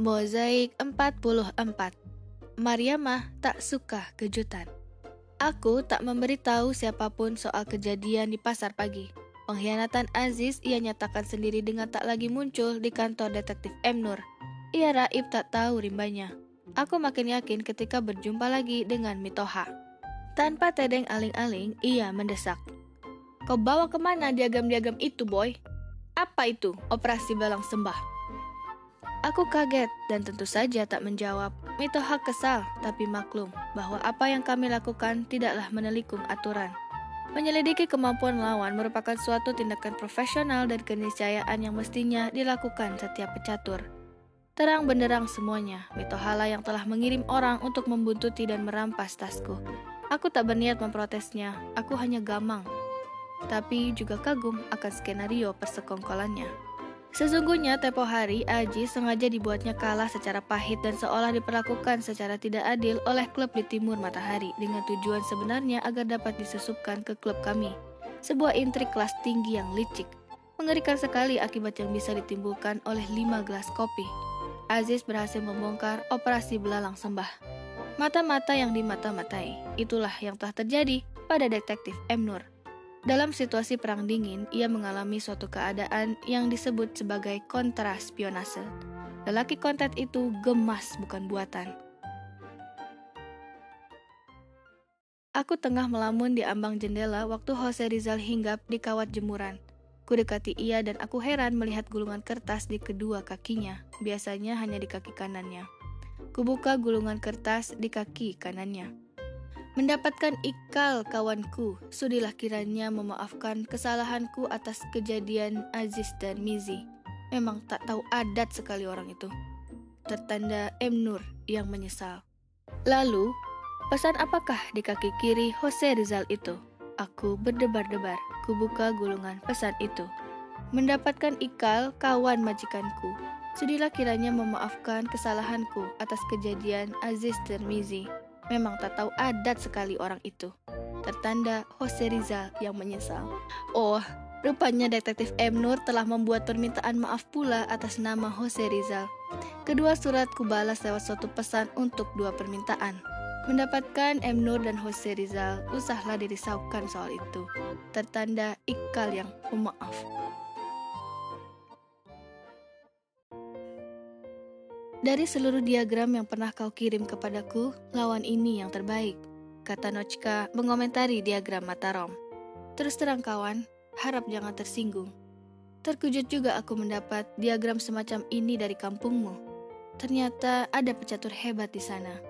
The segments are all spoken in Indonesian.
Mozaik 44 Mariamah tak suka kejutan Aku tak memberitahu siapa pun soal kejadian di pasar pagi. Pengkhianatan Aziz ia nyatakan sendiri dengan tak lagi muncul di kantor detektif M. Nur. Ia raib tak tahu rimbanya. Aku makin yakin ketika berjumpa lagi dengan Mitoha. Tanpa tedeng aling-aling, ia mendesak. Kau bawa ke mana diagam-diagam itu, boy? Apa itu operasi balang sembah? Aku kaget dan tentu saja tak menjawab. Mitoha kesal, tapi maklum bahwa apa yang kami lakukan tidaklah menelikung aturan. Menyelidiki kemampuan lawan merupakan suatu tindakan profesional dan keniscayaan yang mestinya dilakukan setiap pecatur. Terang benderang semuanya, Mitohala yang telah mengirim orang untuk membuntuti dan merampas tasku. Aku tak berniat memprotesnya, aku hanya gamang. Tapi juga kagum akan skenario persekongkolannya. Sesungguhnya tempo hari Aji sengaja dibuatnya kalah secara pahit dan seolah diperlakukan secara tidak adil oleh klub di timur matahari dengan tujuan sebenarnya agar dapat disusupkan ke klub kami. Sebuah intrik kelas tinggi yang licik. Mengerikan sekali akibat yang bisa ditimbulkan oleh lima gelas kopi. Aziz berhasil membongkar operasi belalang sembah. Mata-mata yang dimata-matai, itulah yang telah terjadi pada detektif M. Nur. Dalam situasi perang dingin, ia mengalami suatu keadaan yang disebut sebagai kontraspionase. Lelaki kontet itu gemas bukan buatan. Aku tengah melamun di ambang jendela waktu Jose Rizal hinggap di kawat jemuran. Kudekati ia dan aku heran melihat gulungan kertas di kedua kakinya, biasanya hanya di kaki kanannya. Kubuka gulungan kertas di kaki kanannya. Mendapatkan ikal kawanku, sudilah kiranya memaafkan kesalahanku atas kejadian Aziz dan Mizi. Memang tak tahu adat sekali orang itu. Tertanda M. Nur yang menyesal. Lalu, pesan apakah di kaki kiri Jose Rizal itu? Aku berdebar-debar, kubuka gulungan pesan itu. Mendapatkan ikal kawan majikanku. Sudilah kiranya memaafkan kesalahanku atas kejadian Aziz dan Mizi. Memang tak tahu adat sekali orang itu. Tertanda Jose Rizal yang menyesal. Oh, rupanya detektif M. Nur telah membuat permintaan maaf pula atas nama Jose Rizal. Kedua surat kubalas lewat suatu pesan untuk dua permintaan. Mendapatkan M. Nur dan Jose Rizal, usahlah dirisaukan soal itu. Tertanda Ikal yang pemaaf. Dari seluruh diagram yang pernah kau kirim kepadaku, lawan ini yang terbaik, kata Nochka mengomentari diagram Matarom. Terus terang kawan, harap jangan tersinggung. Terkejut juga aku mendapat diagram semacam ini dari kampungmu. Ternyata ada pecatur hebat di sana.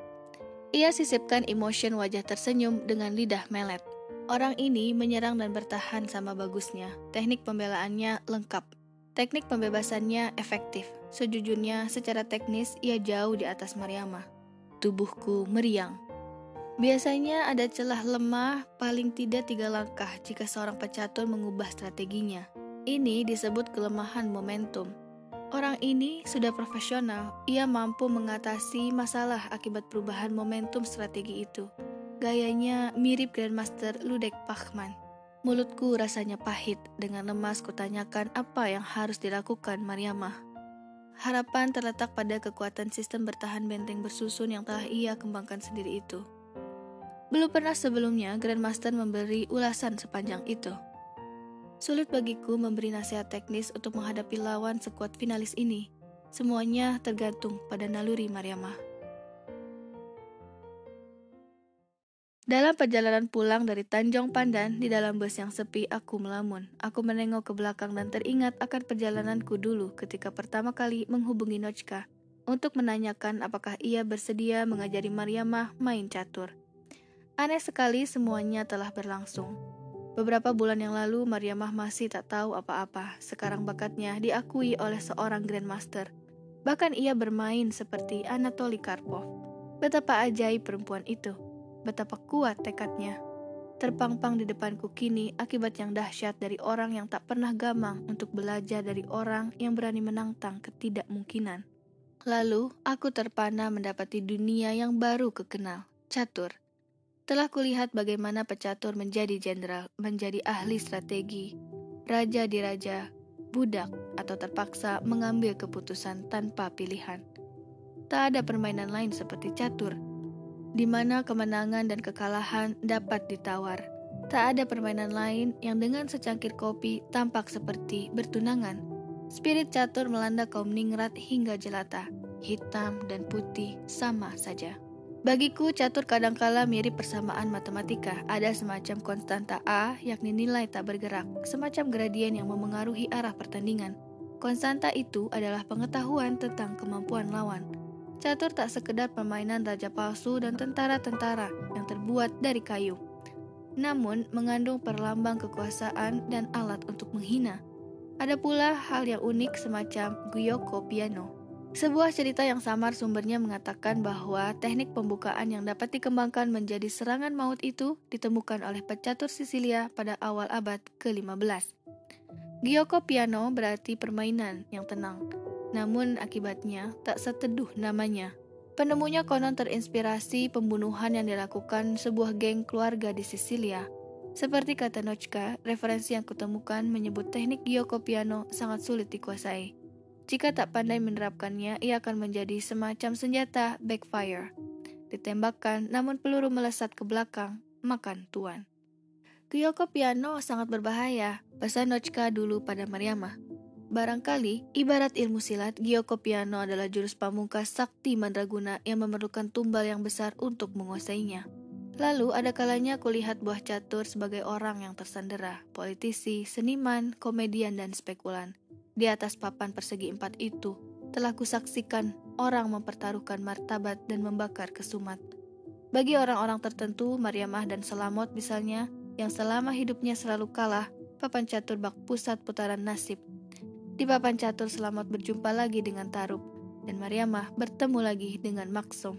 Ia sisipkan emotion wajah tersenyum dengan lidah melet. Orang ini menyerang dan bertahan sama bagusnya. Teknik pembelaannya lengkap. Teknik pembebasannya efektif. Sejujurnya, secara teknis ia jauh di atas Mariamah. Tubuhku meriang. Biasanya ada celah lemah paling tidak tiga langkah jika seorang pecatur mengubah strateginya. Ini disebut kelemahan momentum. Orang ini sudah profesional, ia mampu mengatasi masalah akibat perubahan momentum strategi itu. Gayanya mirip Grandmaster Ludek Pachman. Mulutku rasanya pahit, dengan lemas kutanyakan apa yang harus dilakukan Mariamah. Harapan terletak pada kekuatan sistem bertahan benteng bersusun yang telah ia kembangkan sendiri itu. Belum pernah sebelumnya Grandmaster memberi ulasan sepanjang itu. Sulit bagiku memberi nasihat teknis untuk menghadapi lawan sekuat finalis ini. Semuanya tergantung pada naluri Mariamah. Dalam perjalanan pulang dari Tanjung Pandan, di dalam bus yang sepi, aku melamun. Aku menengok ke belakang dan teringat akan perjalananku dulu ketika pertama kali menghubungi Nojka untuk menanyakan apakah ia bersedia mengajari Mariamah main catur. Aneh sekali semuanya telah berlangsung. Beberapa bulan yang lalu, Mariamah masih tak tahu apa-apa. Sekarang bakatnya diakui oleh seorang Grandmaster. Bahkan ia bermain seperti Anatoly Karpov. Betapa ajaib perempuan itu betapa kuat tekadnya. Terpangpang di depanku kini akibat yang dahsyat dari orang yang tak pernah gamang untuk belajar dari orang yang berani menantang ketidakmungkinan. Lalu, aku terpana mendapati dunia yang baru kekenal, catur. Telah kulihat bagaimana pecatur menjadi jenderal, menjadi ahli strategi, raja di raja, budak, atau terpaksa mengambil keputusan tanpa pilihan. tak ada permainan lain seperti catur, di mana kemenangan dan kekalahan dapat ditawar. Tak ada permainan lain yang dengan secangkir kopi tampak seperti bertunangan. Spirit catur melanda kaum ningrat hingga jelata, hitam dan putih sama saja. Bagiku, catur kadangkala mirip persamaan matematika. Ada semacam konstanta A, yakni nilai tak bergerak, semacam gradien yang memengaruhi arah pertandingan. Konstanta itu adalah pengetahuan tentang kemampuan lawan. Catur tak sekedar permainan raja palsu dan tentara-tentara yang terbuat dari kayu. Namun, mengandung perlambang kekuasaan dan alat untuk menghina. Ada pula hal yang unik semacam Gyoko Piano sebuah cerita yang samar sumbernya mengatakan bahwa teknik pembukaan yang dapat dikembangkan menjadi serangan maut itu ditemukan oleh pecatur Sisilia pada awal abad ke-15. Giocco piano berarti permainan yang tenang, namun akibatnya tak seteduh namanya. Penemunya konon terinspirasi pembunuhan yang dilakukan sebuah geng keluarga di Sisilia. Seperti kata Notchka, referensi yang kutemukan menyebut teknik Giocco piano sangat sulit dikuasai. Jika tak pandai menerapkannya, ia akan menjadi semacam senjata backfire. Ditembakkan, namun peluru melesat ke belakang, makan tuan. Kyoko piano sangat berbahaya, pesan Nochka dulu pada Mariama. Barangkali, ibarat ilmu silat, Gyoko Piano adalah jurus pamungkas sakti mandraguna yang memerlukan tumbal yang besar untuk menguasainya. Lalu ada kalanya kulihat buah catur sebagai orang yang tersandera, politisi, seniman, komedian, dan spekulan. Di atas papan persegi empat itu, telah kusaksikan orang mempertaruhkan martabat dan membakar kesumat. Bagi orang-orang tertentu, Mariamah dan Selamot misalnya, yang selama hidupnya selalu kalah, papan catur bak pusat putaran nasib. Di papan catur Selamot berjumpa lagi dengan Tarub, dan Mariamah bertemu lagi dengan Maksum.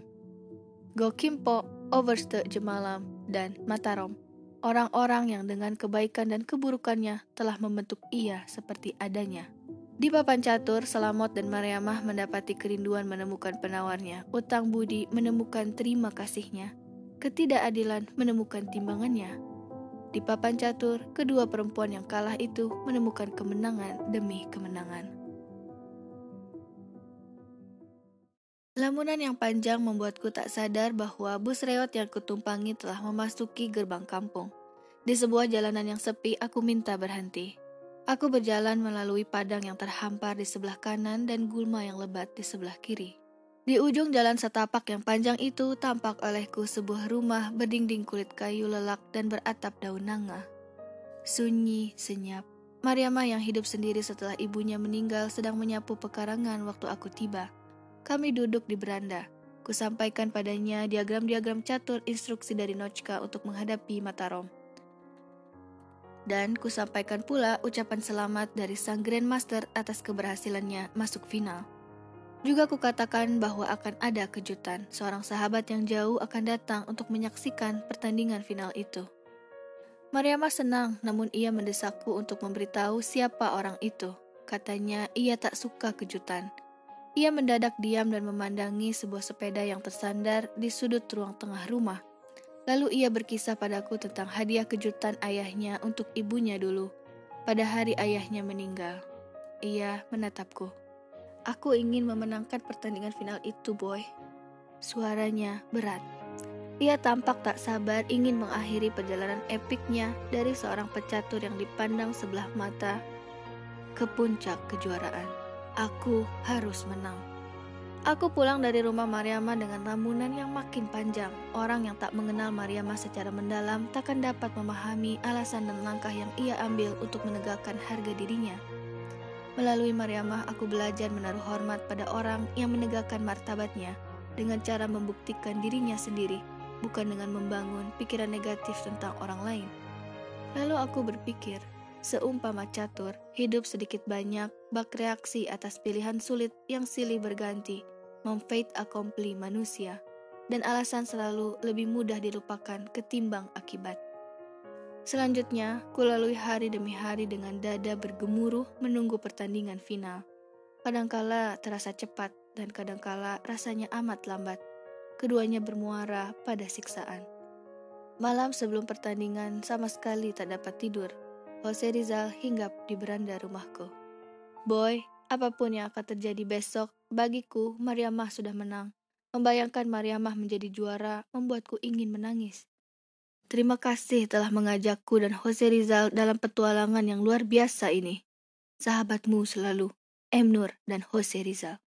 Gokimpo, Overste Jemalam, dan Matarom orang-orang yang dengan kebaikan dan keburukannya telah membentuk ia seperti adanya. Di papan catur, Selamot dan Mariamah mendapati kerinduan menemukan penawarnya, utang budi menemukan terima kasihnya, ketidakadilan menemukan timbangannya. Di papan catur, kedua perempuan yang kalah itu menemukan kemenangan demi kemenangan. Lamunan yang panjang membuatku tak sadar bahwa bus reot yang kutumpangi telah memasuki gerbang kampung. Di sebuah jalanan yang sepi, aku minta berhenti. Aku berjalan melalui padang yang terhampar di sebelah kanan dan gulma yang lebat di sebelah kiri. Di ujung jalan setapak yang panjang itu tampak olehku sebuah rumah berdinding kulit kayu lelak dan beratap daun nanga. Sunyi, senyap. Mariama yang hidup sendiri setelah ibunya meninggal sedang menyapu pekarangan waktu aku tiba. Kami duduk di beranda. Kusampaikan padanya diagram-diagram catur instruksi dari Nochka untuk menghadapi Matarom. Dan kusampaikan pula ucapan selamat dari sang Grandmaster atas keberhasilannya masuk final. Juga kukatakan bahwa akan ada kejutan, seorang sahabat yang jauh akan datang untuk menyaksikan pertandingan final itu. Mariamah senang, namun ia mendesakku untuk memberitahu siapa orang itu. Katanya ia tak suka kejutan. Ia mendadak diam dan memandangi sebuah sepeda yang tersandar di sudut ruang tengah rumah. Lalu ia berkisah padaku tentang hadiah kejutan ayahnya untuk ibunya dulu, pada hari ayahnya meninggal. Ia menatapku. Aku ingin memenangkan pertandingan final itu, boy. Suaranya berat. Ia tampak tak sabar ingin mengakhiri perjalanan epiknya dari seorang pecatur yang dipandang sebelah mata ke puncak kejuaraan. Aku harus menang. Aku pulang dari rumah Mariama dengan lamunan yang makin panjang. Orang yang tak mengenal Mariama secara mendalam takkan dapat memahami alasan dan langkah yang ia ambil untuk menegakkan harga dirinya. Melalui Mariamah, aku belajar menaruh hormat pada orang yang menegakkan martabatnya dengan cara membuktikan dirinya sendiri, bukan dengan membangun pikiran negatif tentang orang lain. Lalu aku berpikir, Seumpama catur, hidup sedikit banyak bak reaksi atas pilihan sulit yang silih berganti, memfait accompli manusia, dan alasan selalu lebih mudah dilupakan ketimbang akibat. Selanjutnya, kulalui hari demi hari dengan dada bergemuruh menunggu pertandingan final. Kadangkala terasa cepat dan kadangkala rasanya amat lambat. Keduanya bermuara pada siksaan. Malam sebelum pertandingan sama sekali tak dapat tidur Jose Rizal hinggap di beranda rumahku. Boy, apa pun yang akan terjadi besok, Bagiku, Mariamah sudah menang. Membayangkan Mariamah menjadi juara membuatku ingin menangis. Terima kasih telah mengajakku dan Jose Rizal dalam petualangan yang luar biasa ini. Sahabatmu selalu, M. Nur dan Jose Rizal.